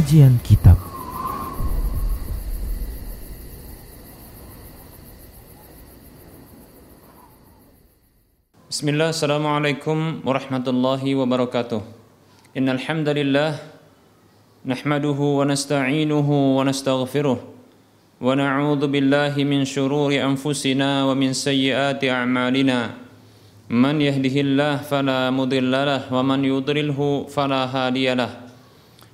Kajian Kitab. Bismillah, Assalamualaikum warahmatullahi wabarakatuh. Innal hamdalillah Nahmaduhu wa nasta'inuhu wa nastaghfiruh Wa na'udhu billahi min syururi anfusina wa min sayyiati a'malina. Man yahdihillah fala mudhillalah wa man yudrilhu fala hadiyalah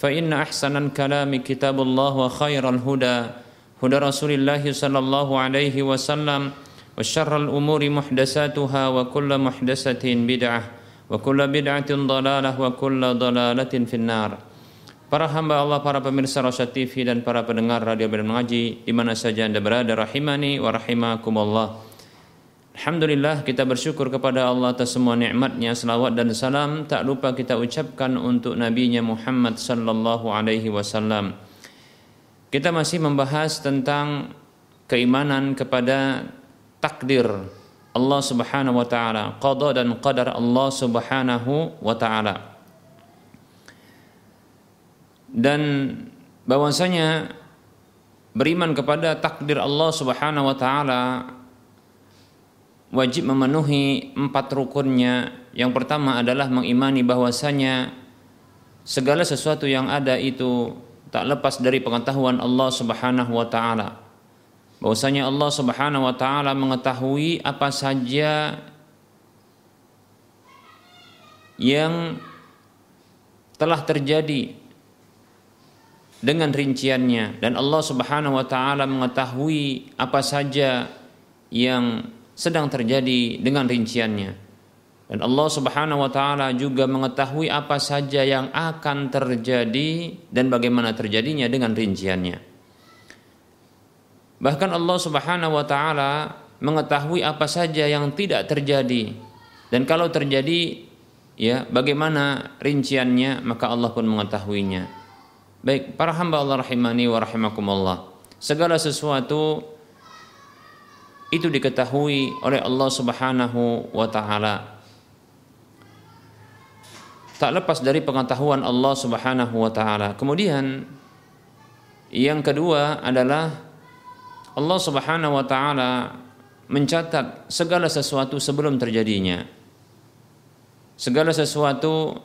فإن أحسن الكلام كتاب الله وخير الهدى هدى رسول الله صلى الله عليه وسلم وشر الأمور محدثاتها وكل محدثة بدعة وكل بدعة ضلالة وكل ضلالة في النار Para hamba Allah, para pemirsa Rosyad TV dan para pendengar Radio Bidang Mengaji di mana saja Anda berada rahimani wa rahimakumullah. Alhamdulillah kita bersyukur kepada Allah atas semua nikmatnya salawat dan salam tak lupa kita ucapkan untuk nabinya Muhammad sallallahu alaihi wasallam. Kita masih membahas tentang keimanan kepada takdir Allah Subhanahu wa taala, qada dan qadar Allah Subhanahu wa taala. Dan bahwasanya beriman kepada takdir Allah Subhanahu wa taala wajib memenuhi empat rukunnya. Yang pertama adalah mengimani bahwasanya segala sesuatu yang ada itu tak lepas dari pengetahuan Allah Subhanahu wa taala. Bahwasanya Allah Subhanahu wa taala mengetahui apa saja yang telah terjadi dengan rinciannya dan Allah Subhanahu wa taala mengetahui apa saja yang sedang terjadi dengan rinciannya. Dan Allah Subhanahu wa taala juga mengetahui apa saja yang akan terjadi dan bagaimana terjadinya dengan rinciannya. Bahkan Allah Subhanahu wa taala mengetahui apa saja yang tidak terjadi dan kalau terjadi ya bagaimana rinciannya maka Allah pun mengetahuinya. Baik, para hamba Allah rahimani wa rahimakumullah. Segala sesuatu itu diketahui oleh Allah Subhanahu wa taala. Tak lepas dari pengetahuan Allah Subhanahu wa taala. Kemudian yang kedua adalah Allah Subhanahu wa taala mencatat segala sesuatu sebelum terjadinya. Segala sesuatu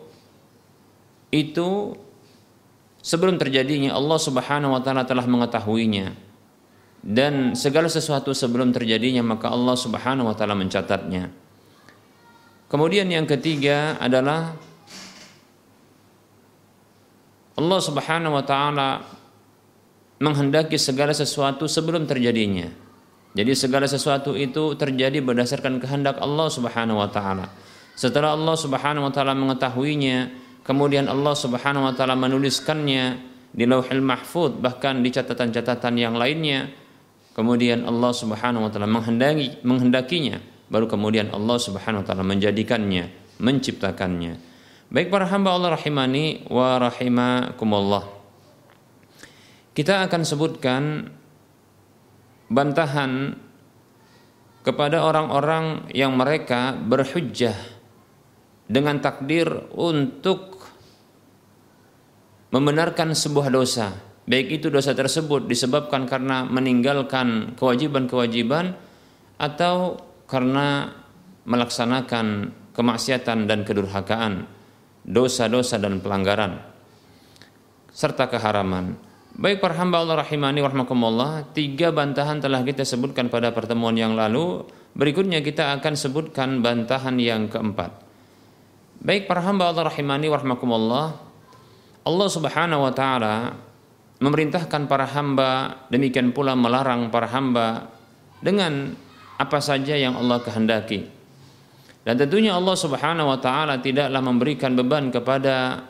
itu sebelum terjadinya Allah Subhanahu wa taala telah mengetahuinya dan segala sesuatu sebelum terjadinya maka Allah Subhanahu wa taala mencatatnya. Kemudian yang ketiga adalah Allah Subhanahu wa taala menghendaki segala sesuatu sebelum terjadinya. Jadi segala sesuatu itu terjadi berdasarkan kehendak Allah Subhanahu wa taala. Setelah Allah Subhanahu wa taala mengetahuinya, kemudian Allah Subhanahu wa taala menuliskannya di Lauhil Mahfud bahkan di catatan-catatan yang lainnya kemudian Allah Subhanahu wa taala menghendaki menghendakinya. Baru kemudian Allah Subhanahu wa taala menjadikannya menciptakannya. Baik para hamba Allah rahimani wa rahimakumullah. Kita akan sebutkan bantahan kepada orang-orang yang mereka berhujjah dengan takdir untuk membenarkan sebuah dosa baik itu dosa tersebut disebabkan karena meninggalkan kewajiban-kewajiban atau karena melaksanakan kemaksiatan dan kedurhakaan, dosa-dosa dan pelanggaran serta keharaman. Baik para hamba Allah rahimani warahmatullah, tiga bantahan telah kita sebutkan pada pertemuan yang lalu. Berikutnya kita akan sebutkan bantahan yang keempat. Baik para hamba Allah rahimani warahmatullah, Allah Subhanahu wa taala memerintahkan para hamba demikian pula melarang para hamba dengan apa saja yang Allah kehendaki. Dan tentunya Allah Subhanahu wa taala tidaklah memberikan beban kepada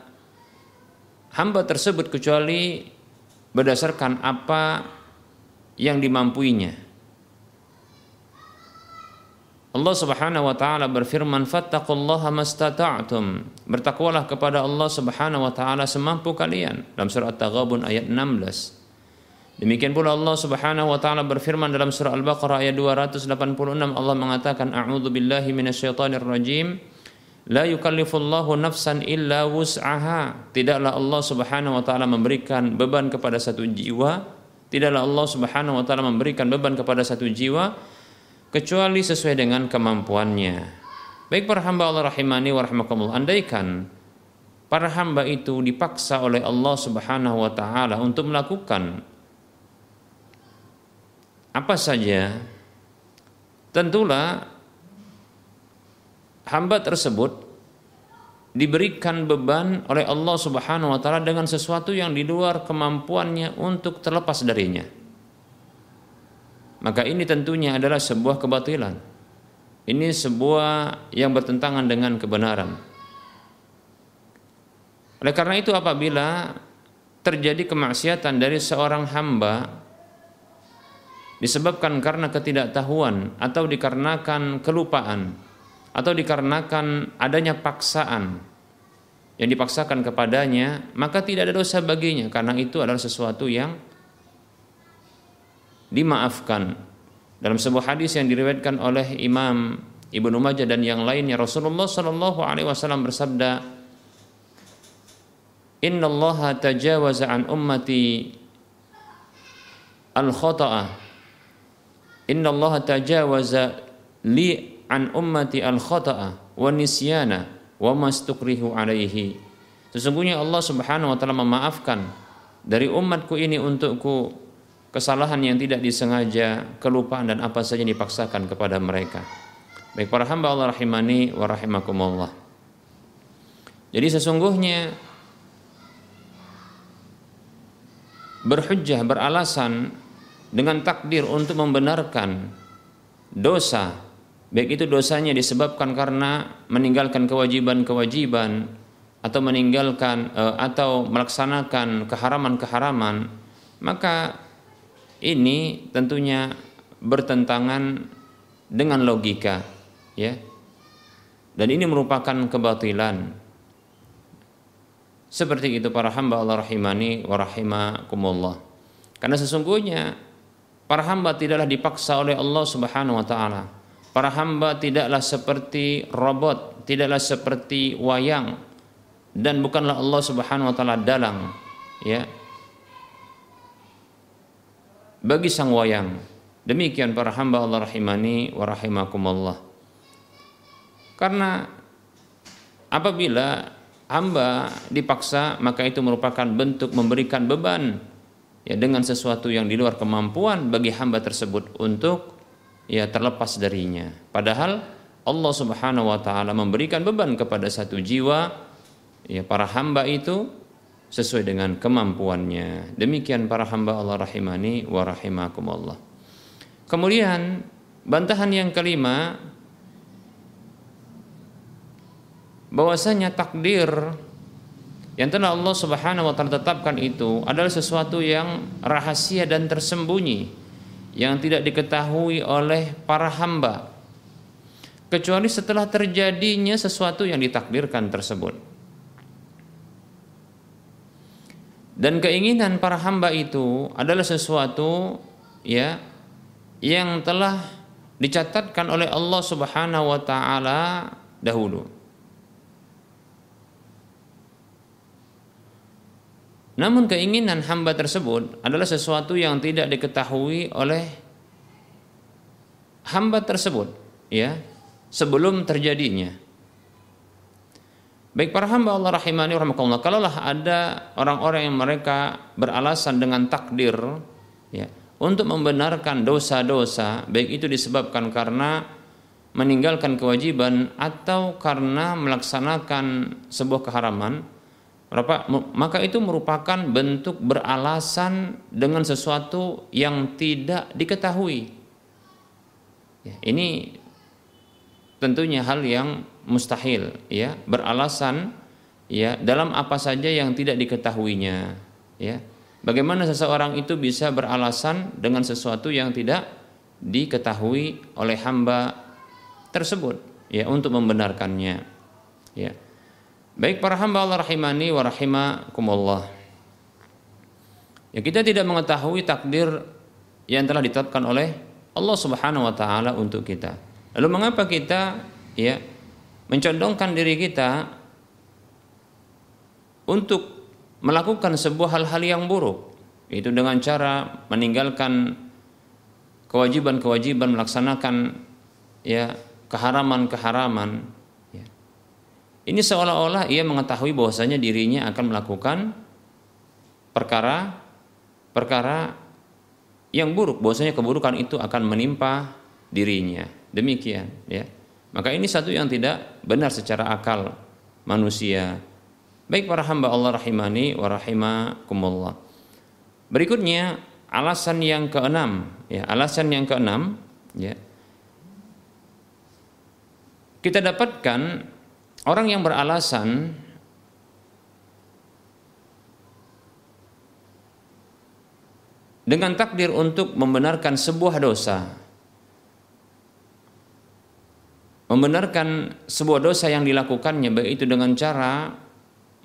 hamba tersebut kecuali berdasarkan apa yang dimampuinya. Allah Subhanahu wa taala berfirman fattaqullaha mastata'tum. Bertakwalah kepada Allah Subhanahu wa taala semampu kalian dalam surah At-Taghabun ayat 16. Demikian pula Allah Subhanahu wa taala berfirman dalam surah Al-Baqarah ayat 286 Allah mengatakan a'udzu billahi minasyaitonir rajim La yukallifullahu nafsan illa wus'aha. Tidaklah Allah Subhanahu wa taala memberikan beban kepada satu jiwa, tidaklah Allah Subhanahu wa taala memberikan beban kepada satu jiwa kecuali sesuai dengan kemampuannya. Baik para hamba Allah rahimani wa rahmakumullah, andaikan para hamba itu dipaksa oleh Allah Subhanahu wa taala untuk melakukan apa saja, tentulah hamba tersebut diberikan beban oleh Allah Subhanahu wa taala dengan sesuatu yang di luar kemampuannya untuk terlepas darinya. Maka ini tentunya adalah sebuah kebatilan. Ini sebuah yang bertentangan dengan kebenaran. Oleh karena itu apabila terjadi kemaksiatan dari seorang hamba disebabkan karena ketidaktahuan atau dikarenakan kelupaan atau dikarenakan adanya paksaan yang dipaksakan kepadanya, maka tidak ada dosa baginya karena itu adalah sesuatu yang dimaafkan. Dalam sebuah hadis yang diriwayatkan oleh Imam Ibnu Majah dan yang lainnya Rasulullah Shallallahu alaihi wasallam bersabda Inna Allah tajawaza an ummati al khata'a Inna Allah tajawaza li an ummati al khata'a wa nisyana wa mastukrihu alaihi. Sesungguhnya Allah Subhanahu wa taala memaafkan dari umatku ini untukku kesalahan yang tidak disengaja, kelupaan dan apa saja yang dipaksakan kepada mereka. Baik para hamba Allah rahimani wa rahimakumullah. Jadi sesungguhnya berhujjah beralasan dengan takdir untuk membenarkan dosa baik itu dosanya disebabkan karena meninggalkan kewajiban-kewajiban atau meninggalkan uh, atau melaksanakan keharaman-keharaman maka ini tentunya bertentangan dengan logika ya. Dan ini merupakan kebatilan. Seperti itu para hamba Allah rahimani wa rahimakumullah. Karena sesungguhnya para hamba tidaklah dipaksa oleh Allah Subhanahu wa taala. Para hamba tidaklah seperti robot, tidaklah seperti wayang. Dan bukanlah Allah Subhanahu wa taala dalang, ya. Bagi sang wayang. Demikian para hamba Allah rahimani wa rahimakumullah. Karena apabila hamba dipaksa maka itu merupakan bentuk memberikan beban ya dengan sesuatu yang di luar kemampuan bagi hamba tersebut untuk ya terlepas darinya. Padahal Allah Subhanahu wa taala memberikan beban kepada satu jiwa ya para hamba itu sesuai dengan kemampuannya. Demikian para hamba Allah rahimani wa rahimakumullah. Kemudian bantahan yang kelima bahwasanya takdir yang telah Allah Subhanahu wa taala tetapkan itu adalah sesuatu yang rahasia dan tersembunyi yang tidak diketahui oleh para hamba kecuali setelah terjadinya sesuatu yang ditakdirkan tersebut. Dan keinginan para hamba itu adalah sesuatu ya yang telah dicatatkan oleh Allah Subhanahu wa taala dahulu. Namun keinginan hamba tersebut adalah sesuatu yang tidak diketahui oleh hamba tersebut, ya, sebelum terjadinya. Baik para hamba Allah rahimani rahimakumullah, kalaulah ada orang-orang yang mereka beralasan dengan takdir ya, untuk membenarkan dosa-dosa, baik itu disebabkan karena meninggalkan kewajiban atau karena melaksanakan sebuah keharaman, maka itu merupakan bentuk beralasan dengan sesuatu yang tidak diketahui. Ya, ini tentunya hal yang mustahil ya. Beralasan ya dalam apa saja yang tidak diketahuinya ya. Bagaimana seseorang itu bisa beralasan dengan sesuatu yang tidak diketahui oleh hamba tersebut ya untuk membenarkannya ya. Baik para hamba Allah rahimani wa rahimakumullah. Ya kita tidak mengetahui takdir yang telah ditetapkan oleh Allah Subhanahu wa taala untuk kita lalu mengapa kita ya mencondongkan diri kita untuk melakukan sebuah hal-hal yang buruk? Itu dengan cara meninggalkan kewajiban-kewajiban melaksanakan ya keharaman-keharaman ya. ini seolah-olah ia mengetahui bahwasanya dirinya akan melakukan perkara perkara yang buruk. Bahwasanya keburukan itu akan menimpa dirinya demikian ya maka ini satu yang tidak benar secara akal manusia. Baik para hamba Allah rahimani wa rahimakumullah. Berikutnya alasan yang keenam, ya, alasan yang keenam, ya. Kita dapatkan orang yang beralasan dengan takdir untuk membenarkan sebuah dosa membenarkan sebuah dosa yang dilakukannya baik itu dengan cara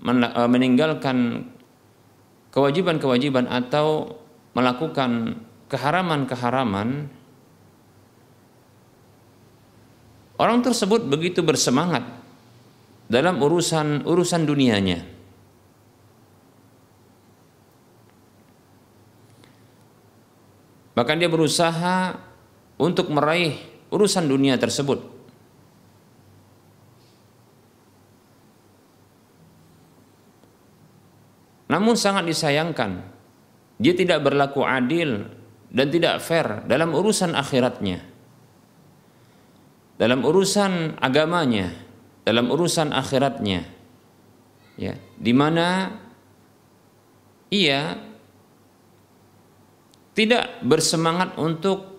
eh, meninggalkan kewajiban-kewajiban atau melakukan keharaman-keharaman orang tersebut begitu bersemangat dalam urusan urusan dunianya. Bahkan dia berusaha untuk meraih urusan dunia tersebut Namun sangat disayangkan dia tidak berlaku adil dan tidak fair dalam urusan akhiratnya. Dalam urusan agamanya, dalam urusan akhiratnya. Ya, di mana ia tidak bersemangat untuk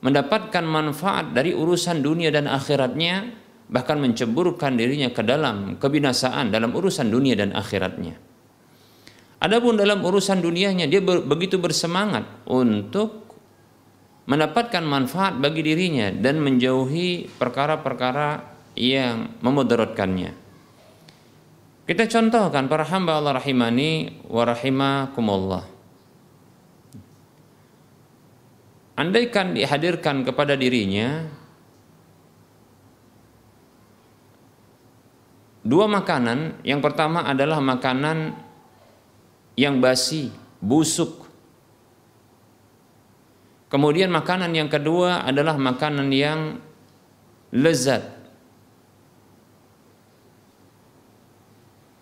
mendapatkan manfaat dari urusan dunia dan akhiratnya bahkan menceburkan dirinya ke dalam kebinasaan dalam urusan dunia dan akhiratnya. Adapun dalam urusan dunianya dia begitu bersemangat untuk mendapatkan manfaat bagi dirinya dan menjauhi perkara-perkara yang memudaratkannya. Kita contohkan para hamba Allah rahimani wa rahimakumullah. Andaikan dihadirkan kepada dirinya dua makanan, yang pertama adalah makanan yang basi, busuk. Kemudian makanan yang kedua adalah makanan yang lezat.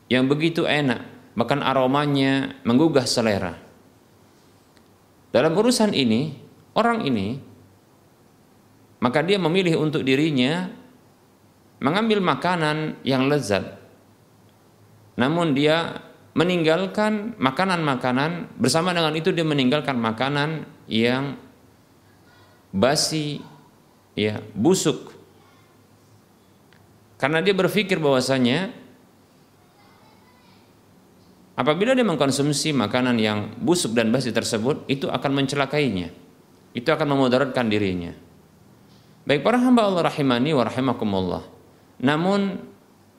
Yang begitu enak, bahkan aromanya menggugah selera. Dalam urusan ini, orang ini maka dia memilih untuk dirinya mengambil makanan yang lezat. Namun dia meninggalkan makanan-makanan bersama dengan itu dia meninggalkan makanan yang basi ya busuk. Karena dia berpikir bahwasanya apabila dia mengkonsumsi makanan yang busuk dan basi tersebut itu akan mencelakainya. Itu akan memudaratkan dirinya. Baik para hamba Allah rahimani wa rahimakumullah. Namun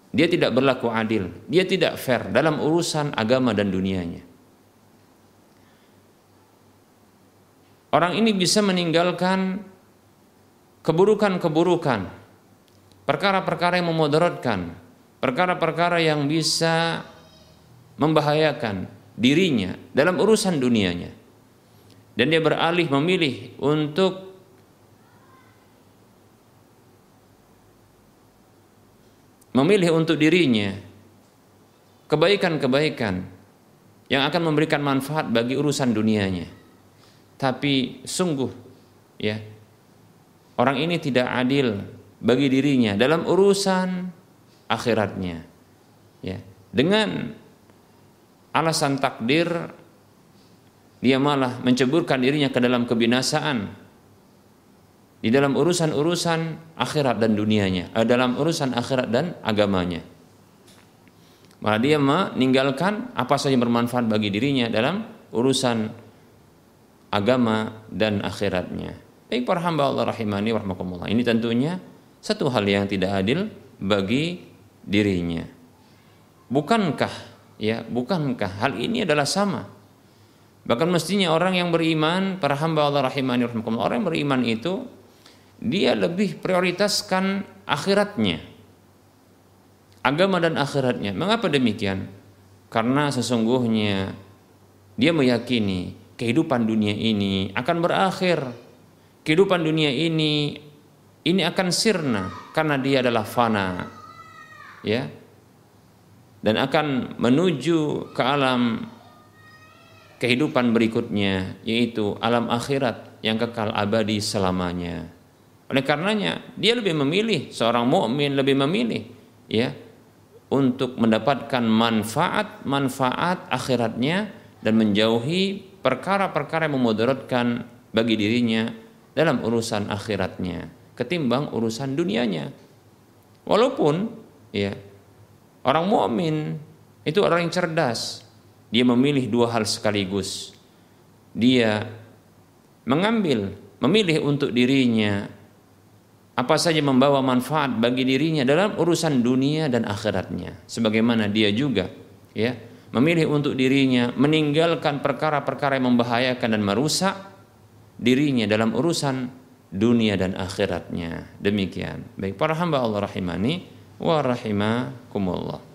dia tidak berlaku adil, dia tidak fair dalam urusan agama dan dunianya. Orang ini bisa meninggalkan keburukan-keburukan, perkara-perkara yang memudaratkan, perkara-perkara yang bisa membahayakan dirinya dalam urusan dunianya. Dan dia beralih memilih untuk memilih untuk dirinya kebaikan-kebaikan yang akan memberikan manfaat bagi urusan dunianya. Tapi sungguh ya orang ini tidak adil bagi dirinya dalam urusan akhiratnya. Ya, dengan alasan takdir dia malah menceburkan dirinya ke dalam kebinasaan di dalam urusan-urusan akhirat dan dunianya, eh, dalam urusan akhirat dan agamanya. Malah dia meninggalkan apa saja yang bermanfaat bagi dirinya dalam urusan agama dan akhiratnya. Baik para hamba Allah rahimani warahmatullah. Ini tentunya satu hal yang tidak adil bagi dirinya. Bukankah ya, bukankah hal ini adalah sama? Bahkan mestinya orang yang beriman, para hamba Allah rahimani warahmatullah, orang yang beriman itu dia lebih prioritaskan akhiratnya agama dan akhiratnya. Mengapa demikian? Karena sesungguhnya dia meyakini kehidupan dunia ini akan berakhir. Kehidupan dunia ini ini akan sirna karena dia adalah fana. Ya. Dan akan menuju ke alam kehidupan berikutnya yaitu alam akhirat yang kekal abadi selamanya. Oleh karenanya dia lebih memilih seorang mukmin lebih memilih ya untuk mendapatkan manfaat-manfaat akhiratnya dan menjauhi perkara-perkara yang memudaratkan bagi dirinya dalam urusan akhiratnya ketimbang urusan dunianya. Walaupun ya orang mukmin itu orang yang cerdas, dia memilih dua hal sekaligus. Dia mengambil, memilih untuk dirinya apa saja membawa manfaat bagi dirinya dalam urusan dunia dan akhiratnya. Sebagaimana dia juga ya memilih untuk dirinya meninggalkan perkara-perkara yang membahayakan dan merusak dirinya dalam urusan dunia dan akhiratnya. Demikian. Baik para hamba Allah rahimani wa rahimakumullah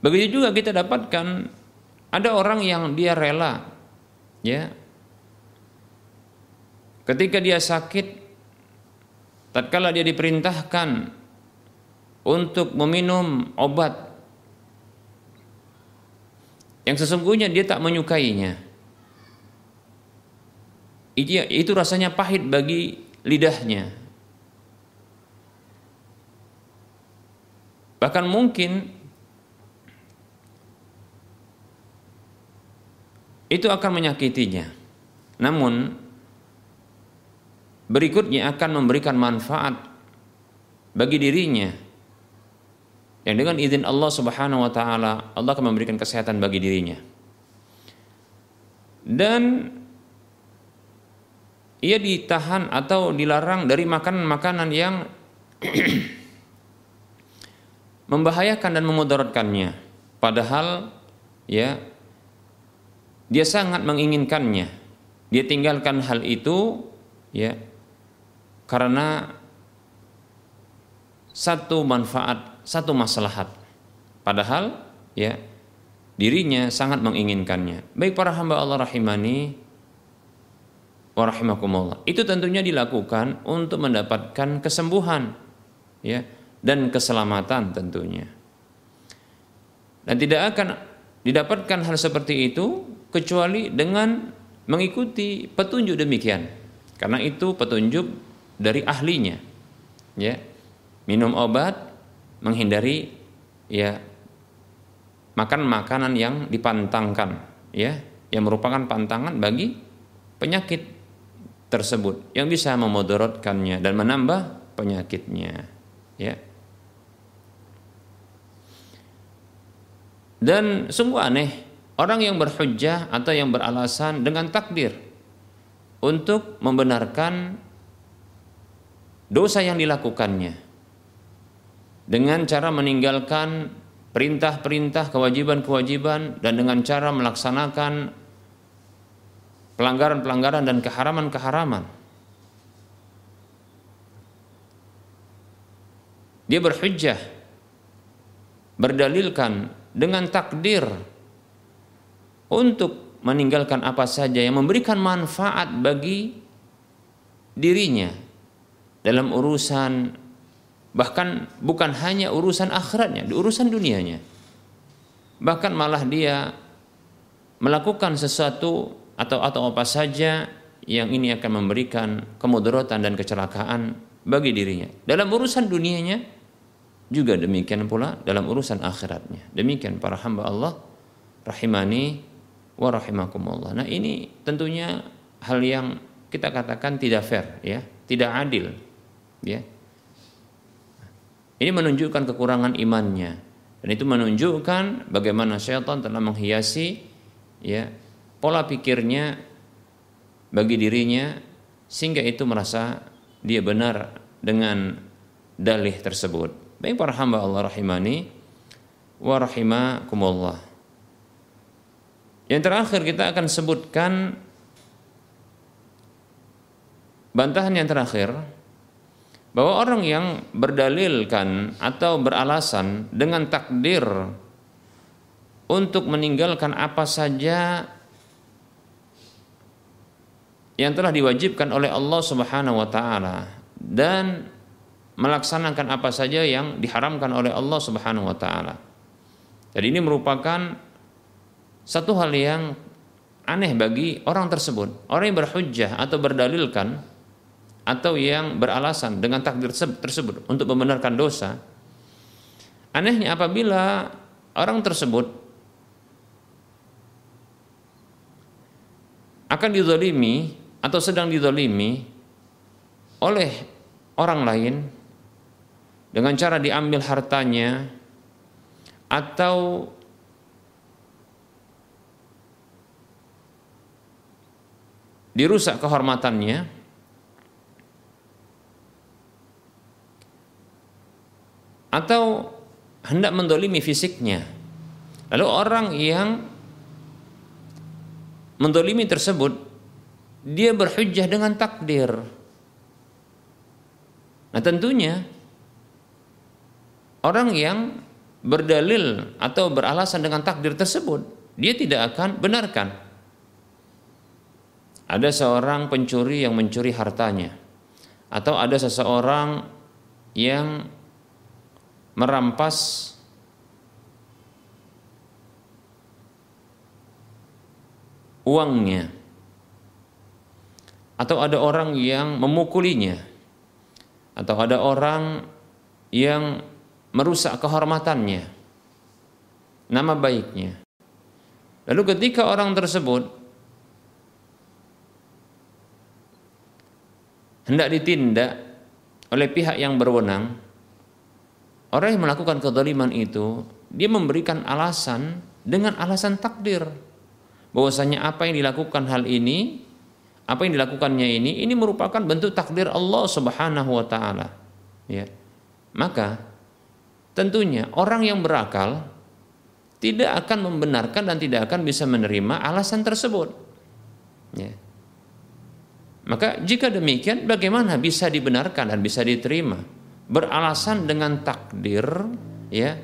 Begitu juga kita dapatkan ada orang yang dia rela ya. Ketika dia sakit tatkala dia diperintahkan untuk meminum obat yang sesungguhnya dia tak menyukainya itu, itu rasanya pahit bagi lidahnya. Bahkan mungkin itu akan menyakitinya. Namun berikutnya akan memberikan manfaat bagi dirinya. Yang dengan izin Allah Subhanahu wa taala Allah akan memberikan kesehatan bagi dirinya. Dan ia ditahan atau dilarang dari makanan-makanan yang membahayakan dan memudaratkannya. Padahal ya dia sangat menginginkannya. Dia tinggalkan hal itu ya karena satu manfaat, satu maslahat. Padahal ya dirinya sangat menginginkannya. Baik para hamba Allah rahimani wa rahimakumullah. Itu tentunya dilakukan untuk mendapatkan kesembuhan ya dan keselamatan tentunya. Dan tidak akan didapatkan hal seperti itu kecuali dengan mengikuti petunjuk demikian. Karena itu petunjuk dari ahlinya. Ya. Minum obat, menghindari ya makan makanan yang dipantangkan, ya, yang merupakan pantangan bagi penyakit tersebut yang bisa memudaratkannya dan menambah penyakitnya, ya. Dan sungguh aneh Orang yang berhujjah atau yang beralasan dengan takdir untuk membenarkan dosa yang dilakukannya dengan cara meninggalkan perintah-perintah, kewajiban-kewajiban dan dengan cara melaksanakan pelanggaran-pelanggaran dan keharaman-keharaman. Dia berhujjah berdalilkan dengan takdir untuk meninggalkan apa saja yang memberikan manfaat bagi dirinya dalam urusan bahkan bukan hanya urusan akhiratnya, di urusan dunianya. Bahkan malah dia melakukan sesuatu atau atau apa saja yang ini akan memberikan kemudaratan dan kecelakaan bagi dirinya. Dalam urusan dunianya juga demikian pula dalam urusan akhiratnya. Demikian para hamba Allah rahimani wa rahimakumullah. Nah, ini tentunya hal yang kita katakan tidak fair ya, tidak adil ya. Ini menunjukkan kekurangan imannya dan itu menunjukkan bagaimana syaitan telah menghiasi ya pola pikirnya bagi dirinya sehingga itu merasa dia benar dengan dalih tersebut. Baik para hamba Allah rahimani wa rahimakumullah. Yang terakhir kita akan sebutkan bantahan yang terakhir bahwa orang yang berdalilkan atau beralasan dengan takdir untuk meninggalkan apa saja yang telah diwajibkan oleh Allah Subhanahu wa taala dan melaksanakan apa saja yang diharamkan oleh Allah Subhanahu wa taala. Jadi ini merupakan satu hal yang aneh bagi orang tersebut. Orang yang berhujjah atau berdalilkan atau yang beralasan dengan takdir tersebut untuk membenarkan dosa. Anehnya apabila orang tersebut akan dizalimi atau sedang dizalimi oleh orang lain dengan cara diambil hartanya atau dirusak kehormatannya atau hendak mendolimi fisiknya. Lalu orang yang mendolimi tersebut dia berhujjah dengan takdir. Nah tentunya orang yang berdalil atau beralasan dengan takdir tersebut dia tidak akan benarkan. Ada seorang pencuri yang mencuri hartanya. Atau ada seseorang yang merampas uangnya. Atau ada orang yang memukulinya. Atau ada orang yang merusak kehormatannya. Nama baiknya. Lalu ketika orang tersebut hendak ditindak oleh pihak yang berwenang Orang yang melakukan kezaliman itu dia memberikan alasan dengan alasan takdir. Bahwasanya apa yang dilakukan hal ini apa yang dilakukannya ini ini merupakan bentuk takdir Allah Subhanahu wa taala. Ya. Maka tentunya orang yang berakal tidak akan membenarkan dan tidak akan bisa menerima alasan tersebut. Ya maka jika demikian bagaimana bisa dibenarkan dan bisa diterima beralasan dengan takdir ya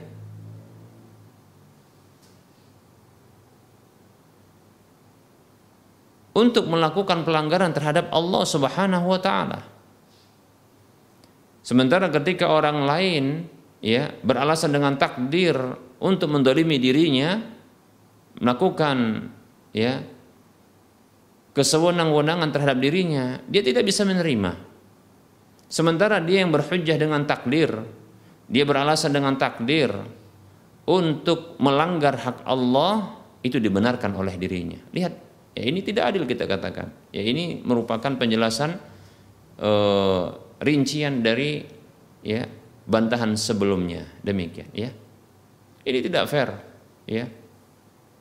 untuk melakukan pelanggaran terhadap Allah Subhanahu wa taala. Sementara ketika orang lain ya beralasan dengan takdir untuk mendolimi dirinya melakukan ya kesewenang-wenangan terhadap dirinya, dia tidak bisa menerima. Sementara dia yang berhujjah dengan takdir, dia beralasan dengan takdir untuk melanggar hak Allah itu dibenarkan oleh dirinya. Lihat, ya ini tidak adil kita katakan. Ya ini merupakan penjelasan uh, rincian dari ya bantahan sebelumnya. Demikian, ya. Ini tidak fair, ya.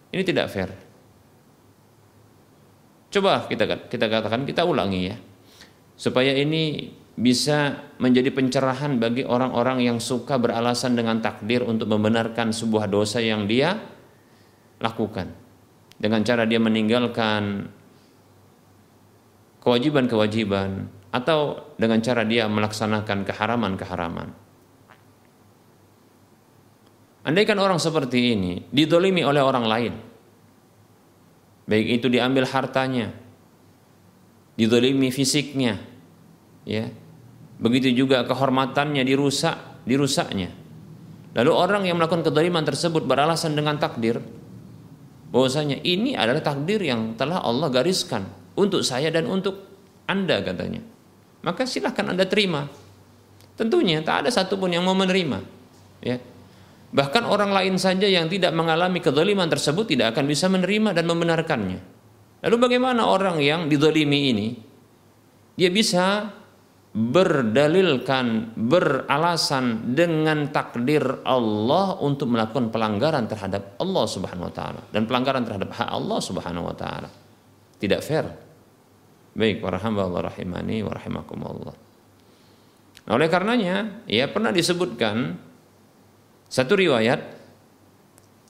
Ini tidak fair. Coba kita kita katakan, kita ulangi ya. Supaya ini bisa menjadi pencerahan bagi orang-orang yang suka beralasan dengan takdir untuk membenarkan sebuah dosa yang dia lakukan dengan cara dia meninggalkan kewajiban-kewajiban atau dengan cara dia melaksanakan keharaman-keharaman. Andaikan orang seperti ini didolimi oleh orang lain, baik itu diambil hartanya, didolimi fisiknya, ya, begitu juga kehormatannya dirusak, dirusaknya. Lalu orang yang melakukan kedoliman tersebut beralasan dengan takdir, bahwasanya ini adalah takdir yang telah Allah gariskan untuk saya dan untuk anda katanya. Maka silahkan Anda terima. Tentunya tak ada satupun yang mau menerima. Ya, Bahkan orang lain saja yang tidak mengalami kezaliman tersebut tidak akan bisa menerima dan membenarkannya. Lalu bagaimana orang yang dizalimi ini? Dia bisa berdalilkan, beralasan dengan takdir Allah untuk melakukan pelanggaran terhadap Allah Subhanahu wa taala dan pelanggaran terhadap hak Allah Subhanahu wa taala. Tidak fair. Baik Allah rahimani. Nah, oleh karenanya, ya pernah disebutkan satu riwayat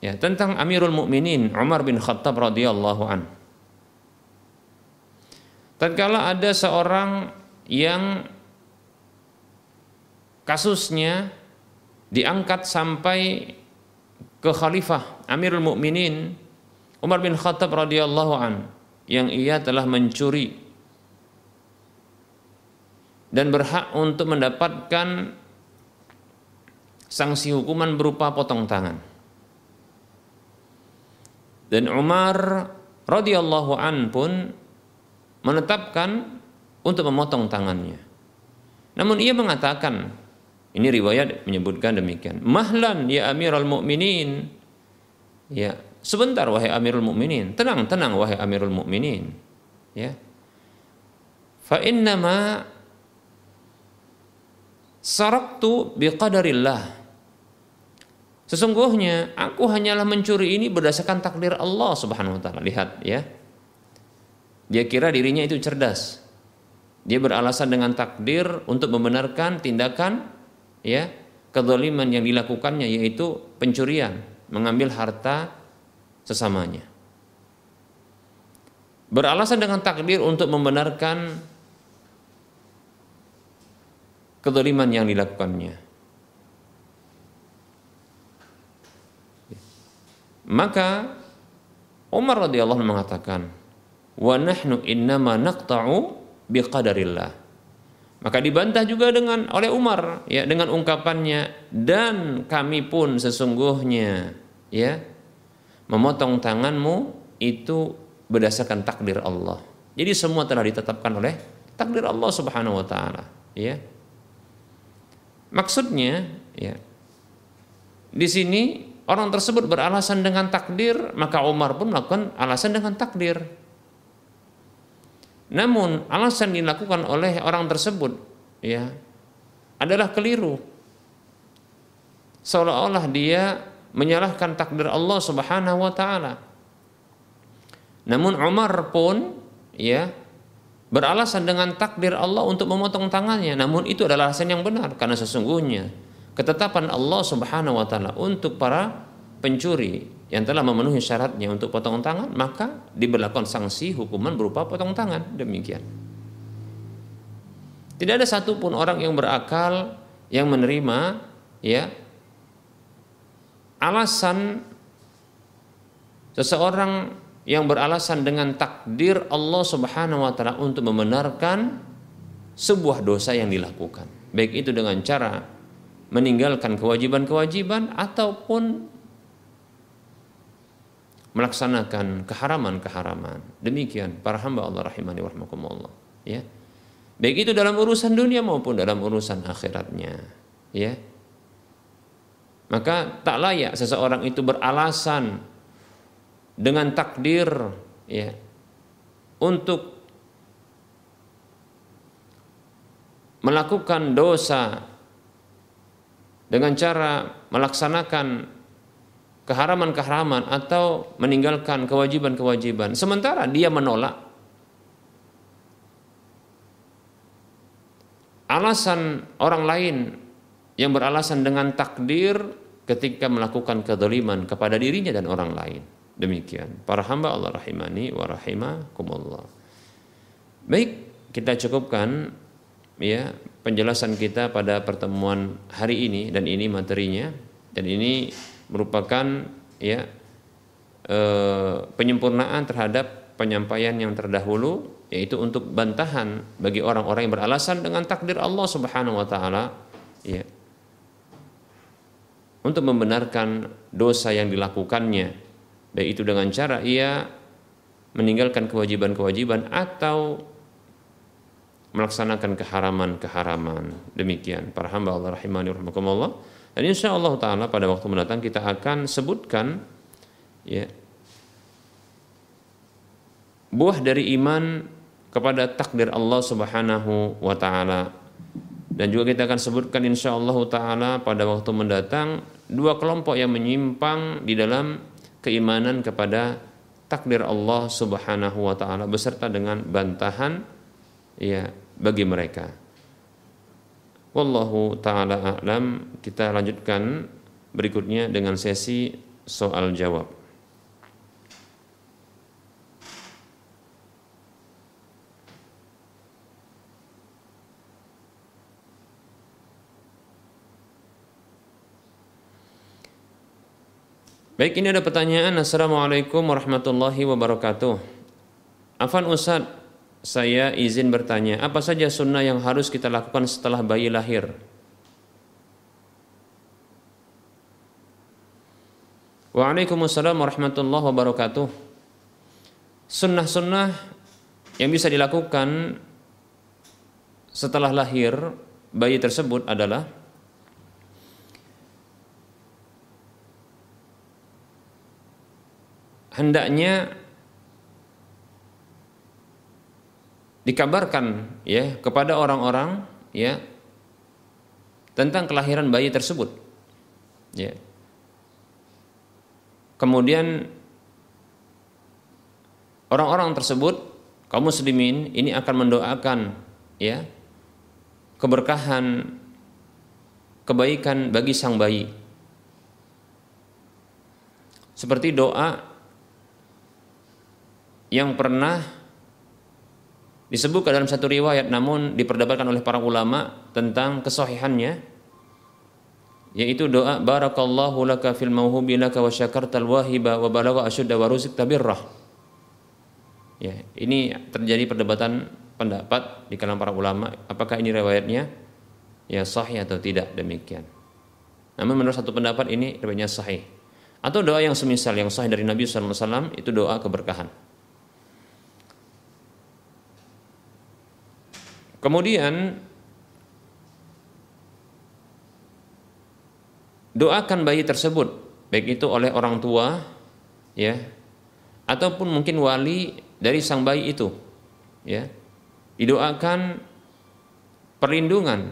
ya tentang Amirul Mukminin Umar bin Khattab radhiyallahu an. Tatkala ada seorang yang kasusnya diangkat sampai ke khalifah Amirul Mukminin Umar bin Khattab radhiyallahu an yang ia telah mencuri dan berhak untuk mendapatkan sanksi hukuman berupa potong tangan. Dan Umar radhiyallahu an pun menetapkan untuk memotong tangannya. Namun ia mengatakan, ini riwayat menyebutkan demikian. Mahlan ya Amirul Mukminin. Ya, sebentar wahai Amirul Mukminin. Tenang, tenang wahai Amirul Mukminin. Ya. Fa innama saraktu biqadarillah Sesungguhnya aku hanyalah mencuri ini berdasarkan takdir Allah Subhanahu wa taala. Lihat ya. Dia kira dirinya itu cerdas. Dia beralasan dengan takdir untuk membenarkan tindakan ya kezaliman yang dilakukannya yaitu pencurian, mengambil harta sesamanya. Beralasan dengan takdir untuk membenarkan kezaliman yang dilakukannya. Maka Umar radhiyallahu anhu mengatakan, "Wa nahnu innama naqta'u biqadarillah." Maka dibantah juga dengan oleh Umar ya dengan ungkapannya dan kami pun sesungguhnya ya memotong tanganmu itu berdasarkan takdir Allah. Jadi semua telah ditetapkan oleh takdir Allah Subhanahu wa taala, ya. Maksudnya ya di sini orang tersebut beralasan dengan takdir, maka Umar pun melakukan alasan dengan takdir. Namun alasan dilakukan oleh orang tersebut ya adalah keliru. Seolah-olah dia menyalahkan takdir Allah Subhanahu wa taala. Namun Umar pun ya beralasan dengan takdir Allah untuk memotong tangannya. Namun itu adalah alasan yang benar karena sesungguhnya ketetapan Allah Subhanahu wa taala untuk para pencuri yang telah memenuhi syaratnya untuk potong tangan, maka diberlakukan sanksi hukuman berupa potong tangan. Demikian. Tidak ada satupun orang yang berakal yang menerima ya alasan seseorang yang beralasan dengan takdir Allah Subhanahu wa taala untuk membenarkan sebuah dosa yang dilakukan. Baik itu dengan cara meninggalkan kewajiban-kewajiban ataupun melaksanakan keharaman-keharaman. Demikian para hamba Allah rahimani wa rahmakumullah. Ya. Baik itu dalam urusan dunia maupun dalam urusan akhiratnya. Ya. Maka tak layak seseorang itu beralasan dengan takdir ya untuk melakukan dosa dengan cara melaksanakan keharaman-keharaman atau meninggalkan kewajiban-kewajiban. Sementara dia menolak. Alasan orang lain yang beralasan dengan takdir ketika melakukan kedoliman kepada dirinya dan orang lain. Demikian. Para hamba Allah rahimani wa rahimakumullah. Baik kita cukupkan ya penjelasan kita pada pertemuan hari ini dan ini materinya. Dan ini merupakan ya eh, penyempurnaan terhadap penyampaian yang terdahulu yaitu untuk bantahan bagi orang-orang yang beralasan dengan takdir Allah Subhanahu wa taala ya untuk membenarkan dosa yang dilakukannya baik itu dengan cara ia meninggalkan kewajiban-kewajiban atau melaksanakan keharaman-keharaman. Demikian. Para hamba Allah rahimani rahimakumullah. Dan insya Allah taala pada waktu mendatang kita akan sebutkan ya buah dari iman kepada takdir Allah Subhanahu wa taala. Dan juga kita akan sebutkan insya Allah taala pada waktu mendatang dua kelompok yang menyimpang di dalam keimanan kepada takdir Allah Subhanahu wa taala beserta dengan bantahan ya bagi mereka. Wallahu taala a'lam. Kita lanjutkan berikutnya dengan sesi soal jawab. Baik, ini ada pertanyaan. Assalamualaikum warahmatullahi wabarakatuh. Afan Ustaz, saya izin bertanya, apa saja sunnah yang harus kita lakukan setelah bayi lahir? Waalaikumsalam warahmatullahi wabarakatuh. Sunnah-sunnah yang bisa dilakukan setelah lahir bayi tersebut adalah hendaknya dikabarkan ya kepada orang-orang ya tentang kelahiran bayi tersebut ya. Kemudian orang-orang tersebut kaum muslimin ini akan mendoakan ya keberkahan kebaikan bagi sang bayi. Seperti doa yang pernah disebutkan dalam satu riwayat namun diperdebatkan oleh para ulama tentang kesahihannya yaitu doa barakallahu laka fil mauhubi laka wa syakartal wahiba wa balagha asyudda wa ruzikta birrah. Ya ini terjadi perdebatan pendapat di kalangan para ulama apakah ini riwayatnya? Ya sahih atau tidak? Demikian. Namun menurut satu pendapat ini riwayatnya sahih. Atau doa yang semisal yang sahih dari Nabi SAW itu doa keberkahan Kemudian doakan bayi tersebut baik itu oleh orang tua ya ataupun mungkin wali dari sang bayi itu ya. Didoakan perlindungan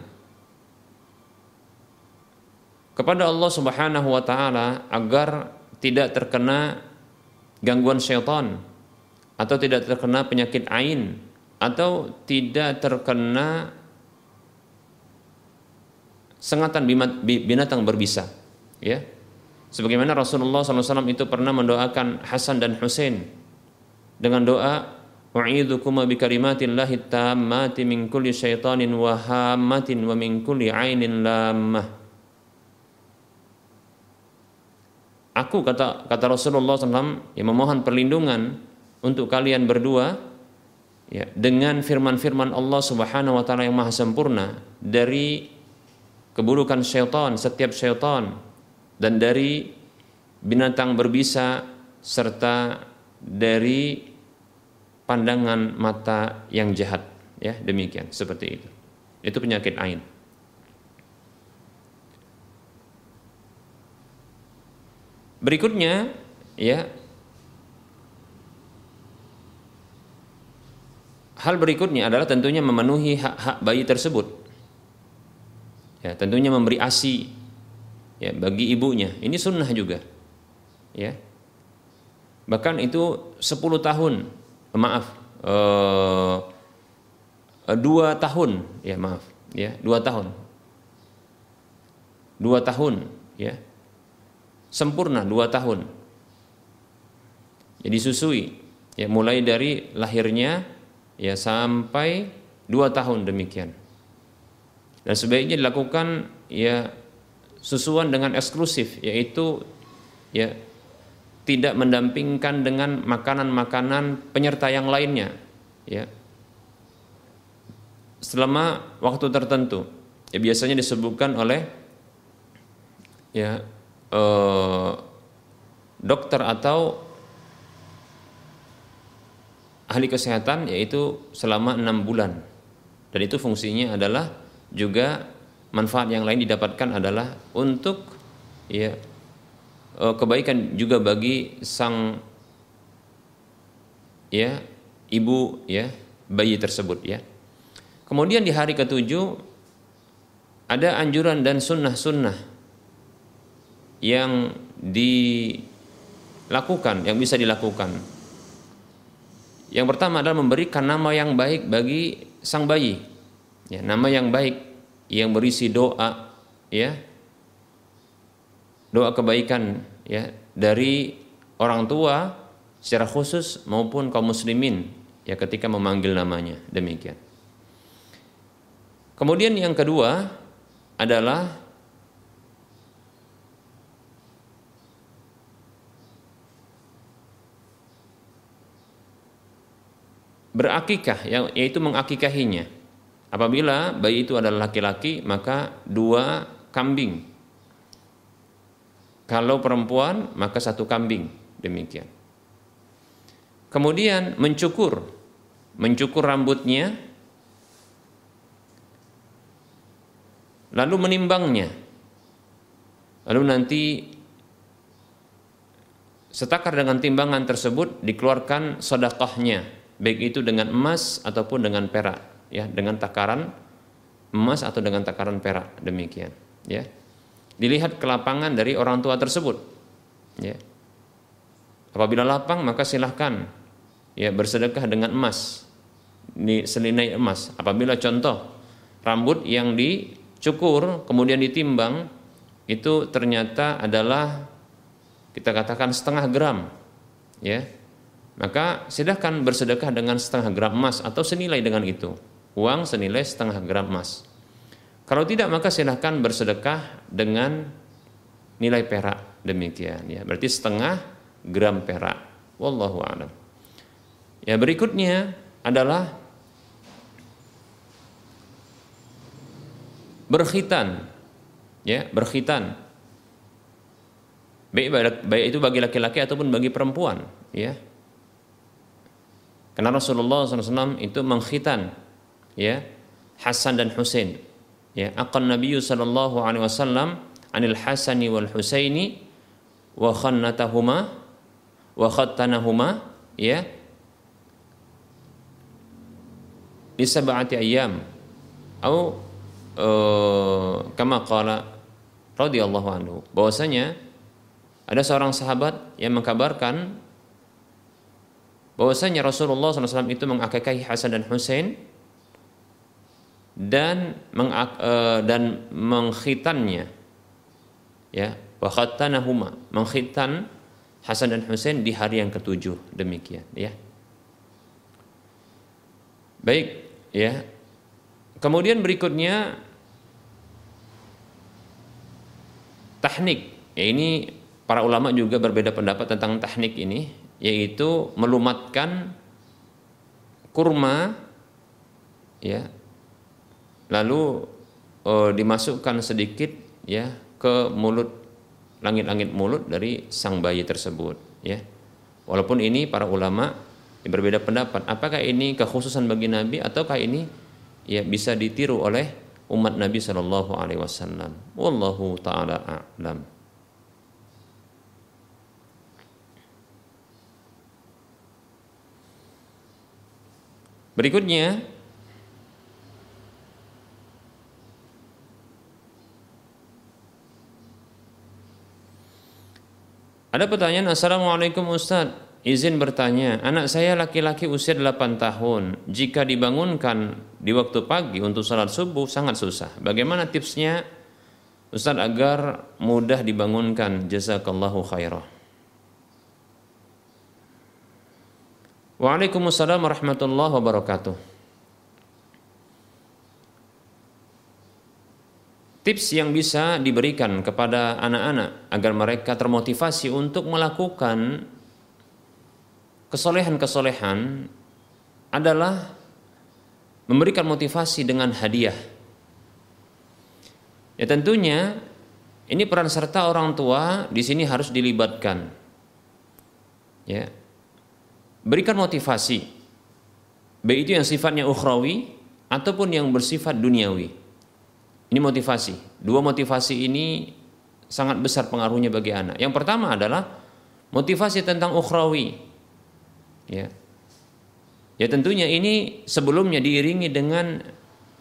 kepada Allah Subhanahu wa taala agar tidak terkena gangguan syaitan atau tidak terkena penyakit ain atau tidak terkena sengatan binatang berbisa ya. Sebagaimana Rasulullah SAW itu pernah mendoakan Hasan dan Husain dengan doa wa'idzukum bi kalimatillahi tammati min kulli syaitanin wa hammatin wa min kulli ainin lammah. Aku kata kata Rasulullah SAW yang memohon perlindungan untuk kalian berdua ya dengan firman-firman Allah Subhanahu wa taala yang maha sempurna dari keburukan syaitan setiap syaitan dan dari binatang berbisa serta dari pandangan mata yang jahat. Ya demikian. Seperti itu. Itu penyakit ain. Berikutnya ya Hal berikutnya adalah tentunya memenuhi hak-hak bayi tersebut. Ya, tentunya memberi ASI ya bagi ibunya. Ini sunnah juga. Ya. Bahkan itu 10 tahun, maaf, uh, dua tahun, ya maaf, ya dua tahun, dua tahun, ya sempurna dua tahun. Jadi susui, ya mulai dari lahirnya ya sampai dua tahun demikian. Dan sebaiknya dilakukan ya susuan dengan eksklusif yaitu ya tidak mendampingkan dengan makanan-makanan penyerta yang lainnya ya selama waktu tertentu ya biasanya disebutkan oleh ya eh, dokter atau ahli kesehatan yaitu selama enam bulan. Dan itu fungsinya adalah juga manfaat yang lain didapatkan adalah untuk ya eh, kebaikan juga bagi sang ya ibu ya bayi tersebut ya. Kemudian di hari ketujuh ada anjuran dan sunnah-sunnah yang dilakukan yang bisa dilakukan yang pertama adalah memberikan nama yang baik bagi sang bayi. Ya, nama yang baik yang berisi doa ya. Doa kebaikan ya dari orang tua secara khusus maupun kaum muslimin ya ketika memanggil namanya. Demikian. Kemudian yang kedua adalah berakikah yaitu mengakikahinya. Apabila bayi itu adalah laki-laki maka dua kambing. Kalau perempuan maka satu kambing demikian. Kemudian mencukur, mencukur rambutnya, lalu menimbangnya. Lalu nanti setakar dengan timbangan tersebut dikeluarkan sedekahnya baik itu dengan emas ataupun dengan perak ya dengan takaran emas atau dengan takaran perak demikian ya. Dilihat kelapangan dari orang tua tersebut ya. Apabila lapang maka silahkan ya bersedekah dengan emas di selinai emas. Apabila contoh rambut yang dicukur kemudian ditimbang itu ternyata adalah kita katakan setengah gram ya maka silahkan bersedekah dengan setengah gram emas atau senilai dengan itu. Uang senilai setengah gram emas. Kalau tidak maka silahkan bersedekah dengan nilai perak demikian ya. Berarti setengah gram perak. Wallahu a'lam. Ya berikutnya adalah berkhitan. Ya, berkhitan. Baik, baik itu bagi laki-laki ataupun bagi perempuan, ya karena Rasulullah SAW itu mengkhitan ya Hasan dan Husain. Ya, akan Nabi sallallahu alaihi wasallam anil Hasani wal Husaini wa khannatahuma wa khattanahuma ya di sab'ati ayyam atau uh, kama qala radhiyallahu anhu bahwasanya ada seorang sahabat yang mengkabarkan bahwasanya Rasulullah SAW itu mengakikahi Hasan dan Husain dan uh, dan mengkhitannya ya wa khatanahuma mengkhitan Hasan dan Husain di hari yang ketujuh demikian ya. Baik ya. Kemudian berikutnya tahnik. Ya ini para ulama juga berbeda pendapat tentang tahnik ini yaitu melumatkan kurma ya. Lalu e, dimasukkan sedikit ya ke mulut langit-langit mulut dari sang bayi tersebut ya. Walaupun ini para ulama berbeda pendapat apakah ini kekhususan bagi nabi ataukah ini ya bisa ditiru oleh umat nabi Shallallahu alaihi wasallam? Wallahu taala a'lam Berikutnya Ada pertanyaan Assalamualaikum Ustaz. Izin bertanya Anak saya laki-laki usia 8 tahun. Jika dibangunkan di waktu pagi untuk salat subuh sangat susah. Bagaimana tipsnya Ustaz agar mudah dibangunkan? Jazakallahu khairah Waalaikumsalam warahmatullahi wabarakatuh. tips yang bisa diberikan kepada anak-anak agar mereka termotivasi untuk melakukan kesolehan-kesolehan adalah memberikan motivasi dengan hadiah. Ya tentunya ini peran serta orang tua di sini harus dilibatkan. Ya. Berikan motivasi. Baik itu yang sifatnya ukhrawi ataupun yang bersifat duniawi. Ini motivasi. Dua motivasi ini sangat besar pengaruhnya bagi anak. Yang pertama adalah motivasi tentang ukhrawi. Ya. Ya tentunya ini sebelumnya diiringi dengan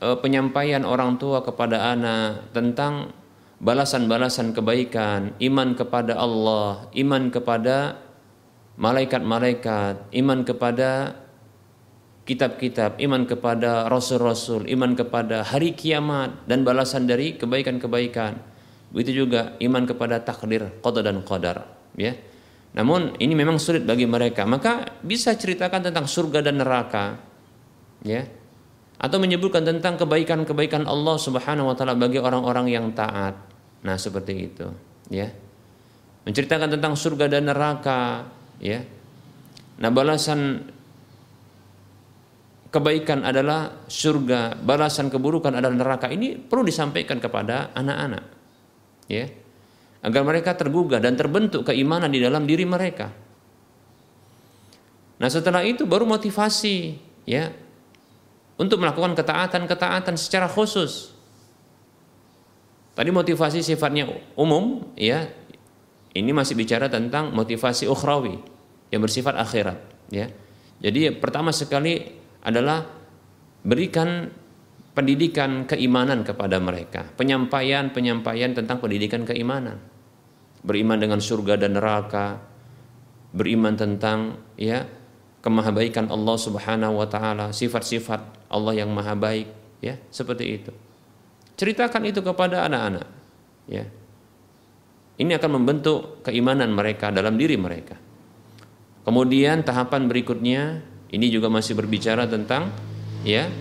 uh, penyampaian orang tua kepada anak tentang balasan-balasan kebaikan, iman kepada Allah, iman kepada malaikat-malaikat, iman kepada kitab-kitab, iman kepada rasul-rasul, iman kepada hari kiamat dan balasan dari kebaikan-kebaikan. Begitu juga iman kepada takdir, qada dan qadar, ya. Namun ini memang sulit bagi mereka. Maka bisa ceritakan tentang surga dan neraka, ya. Atau menyebutkan tentang kebaikan-kebaikan Allah Subhanahu wa taala bagi orang-orang yang taat. Nah, seperti itu, ya. Menceritakan tentang surga dan neraka, ya. Nah, balasan kebaikan adalah surga, balasan keburukan adalah neraka. Ini perlu disampaikan kepada anak-anak. Ya. Agar mereka tergugah dan terbentuk keimanan di dalam diri mereka. Nah, setelah itu baru motivasi, ya. Untuk melakukan ketaatan-ketaatan secara khusus. Tadi motivasi sifatnya umum, ya. Ini masih bicara tentang motivasi ukhrawi yang bersifat akhirat, ya. Jadi pertama sekali adalah berikan pendidikan keimanan kepada mereka, penyampaian-penyampaian tentang pendidikan keimanan. Beriman dengan surga dan neraka, beriman tentang ya kemahabaikan Allah Subhanahu wa taala, sifat-sifat Allah yang maha baik, ya, seperti itu. Ceritakan itu kepada anak-anak, ya. Ini akan membentuk keimanan mereka dalam diri mereka. Kemudian tahapan berikutnya ini juga masih berbicara tentang ya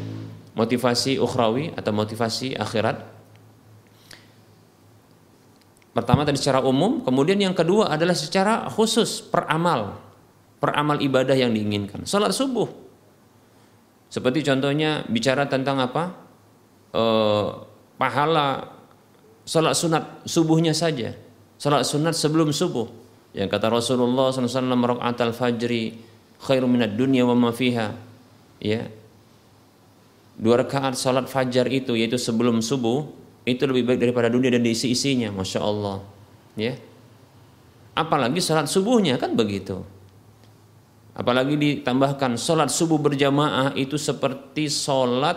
motivasi ukhrawi atau motivasi akhirat. Pertama tadi secara umum, kemudian yang kedua adalah secara khusus peramal, peramal ibadah yang diinginkan. Salat subuh. Seperti contohnya bicara tentang apa? E, pahala salat sunat subuhnya saja. Salat sunat sebelum subuh. Yang kata Rasulullah SAW rakaat al-fajri khairu minad dunya wa ma fiha. Ya. Dua rakaat salat fajar itu yaitu sebelum subuh itu lebih baik daripada dunia dan diisi-isinya, Masya Allah. Ya. Apalagi salat subuhnya kan begitu. Apalagi ditambahkan salat subuh berjamaah itu seperti salat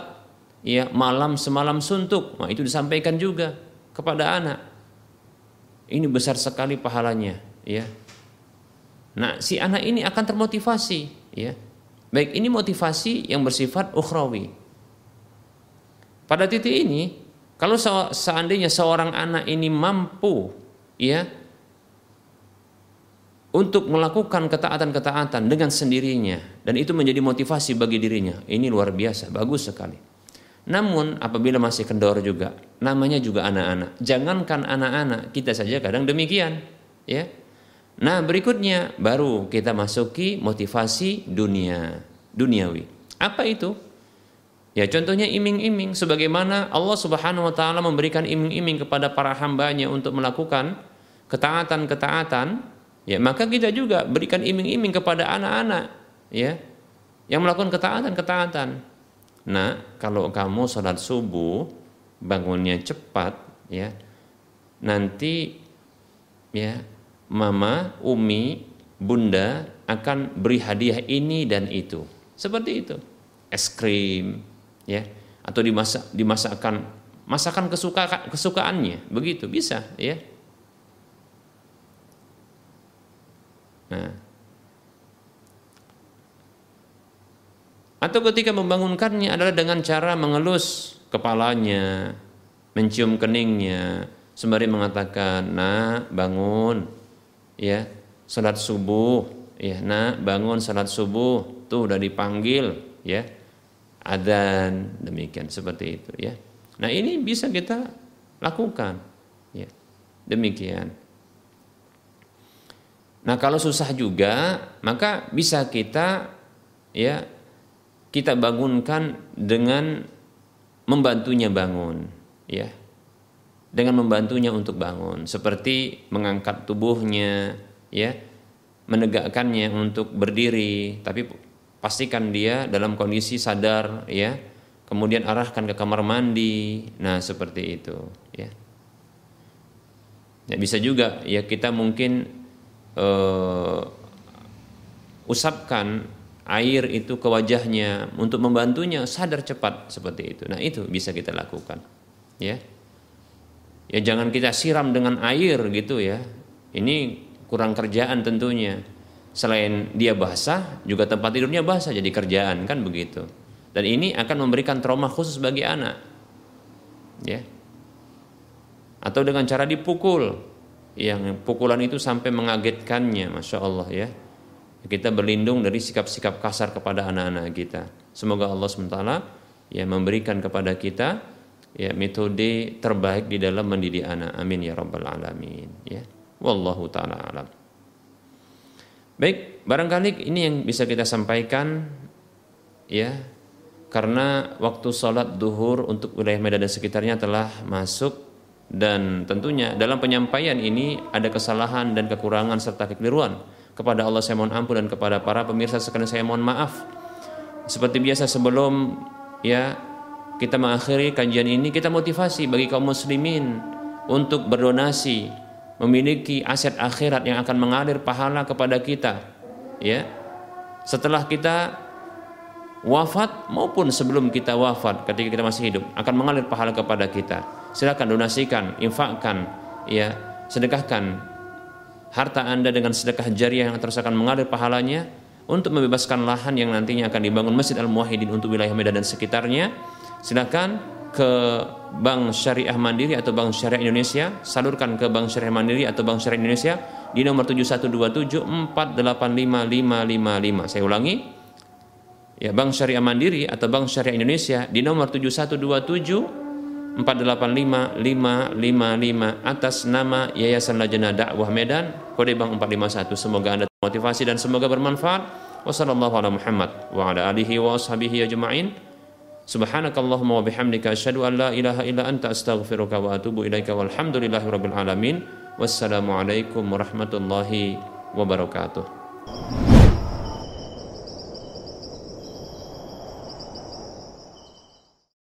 ya malam semalam suntuk. Nah, itu disampaikan juga kepada anak. Ini besar sekali pahalanya, ya. Nah, si anak ini akan termotivasi, ya. Baik, ini motivasi yang bersifat ukhrawi. Pada titik ini, kalau seandainya seorang anak ini mampu, ya, untuk melakukan ketaatan-ketaatan dengan sendirinya dan itu menjadi motivasi bagi dirinya, ini luar biasa, bagus sekali. Namun apabila masih kendor juga, namanya juga anak-anak. Jangankan anak-anak, kita saja kadang demikian, ya Nah, berikutnya baru kita masuki motivasi dunia, duniawi. Apa itu? Ya contohnya iming-iming sebagaimana Allah Subhanahu wa taala memberikan iming-iming kepada para hambanya untuk melakukan ketaatan-ketaatan, ya maka kita juga berikan iming-iming kepada anak-anak ya yang melakukan ketaatan-ketaatan. Nah, kalau kamu sholat subuh bangunnya cepat ya nanti ya mama, umi, bunda akan beri hadiah ini dan itu. Seperti itu. Es krim, ya, atau dimasak dimasakkan masakan kesuka, kesukaannya, begitu bisa, ya. Nah. Atau ketika membangunkannya adalah dengan cara mengelus kepalanya, mencium keningnya, sembari mengatakan, "Nah, bangun." Ya salat subuh ya nak bangun salat subuh tuh udah dipanggil ya adzan demikian seperti itu ya nah ini bisa kita lakukan. Ya. Demikian. Nah, kalau susah juga, maka bisa kita ya kita bangunkan dengan membantunya bangun, ya. Dengan membantunya untuk bangun, seperti mengangkat tubuhnya, ya, menegakkannya untuk berdiri, tapi pastikan dia dalam kondisi sadar, ya. Kemudian arahkan ke kamar mandi. Nah, seperti itu, ya. Ya, bisa juga ya kita mungkin uh, usapkan air itu ke wajahnya untuk membantunya sadar cepat seperti itu. Nah, itu bisa kita lakukan. Ya. Ya jangan kita siram dengan air gitu ya. Ini kurang kerjaan tentunya. Selain dia basah, juga tempat tidurnya basah jadi kerjaan kan begitu. Dan ini akan memberikan trauma khusus bagi anak. Ya atau dengan cara dipukul yang pukulan itu sampai mengagetkannya masya Allah ya kita berlindung dari sikap-sikap kasar kepada anak-anak kita semoga Allah swt ya memberikan kepada kita ya metode terbaik di dalam mendidik anak amin ya rabbal alamin ya wallahu taala alam baik barangkali ini yang bisa kita sampaikan ya karena waktu sholat duhur untuk wilayah Medan dan sekitarnya telah masuk dan tentunya dalam penyampaian ini ada kesalahan dan kekurangan serta kekeliruan. Kepada Allah saya mohon ampun dan kepada para pemirsa sekalian saya mohon maaf. Seperti biasa sebelum ya kita mengakhiri kajian ini kita motivasi bagi kaum muslimin untuk berdonasi memiliki aset akhirat yang akan mengalir pahala kepada kita ya. Setelah kita wafat maupun sebelum kita wafat ketika kita masih hidup akan mengalir pahala kepada kita. Silakan donasikan, infakkan, ya, sedekahkan harta Anda dengan sedekah jariah yang terus akan mengalir pahalanya untuk membebaskan lahan yang nantinya akan dibangun Masjid Al-Muwahhidin untuk wilayah Medan dan sekitarnya. Silakan ke Bank Syariah Mandiri atau Bank Syariah Indonesia, salurkan ke Bank Syariah Mandiri atau Bank Syariah Indonesia di nomor 7127485555. Saya ulangi. Ya, Bank Syariah Mandiri atau Bank Syariah Indonesia di nomor 7127 455555 atas nama Yayasan Lajnah Dakwah Medan kode bank 451 semoga Anda termotivasi dan semoga bermanfaat. Wassalamualaikum ala Muhammad wa ala alihi wa ashabihi ajma'in subhanakallahumma wa bihamdika asyhadu an la ilaha illa anta astaghfiruka wa atubu ilaika walhamdulillahi rabbil alamin. Wassalamu alaikum warahmatullahi wabarakatuh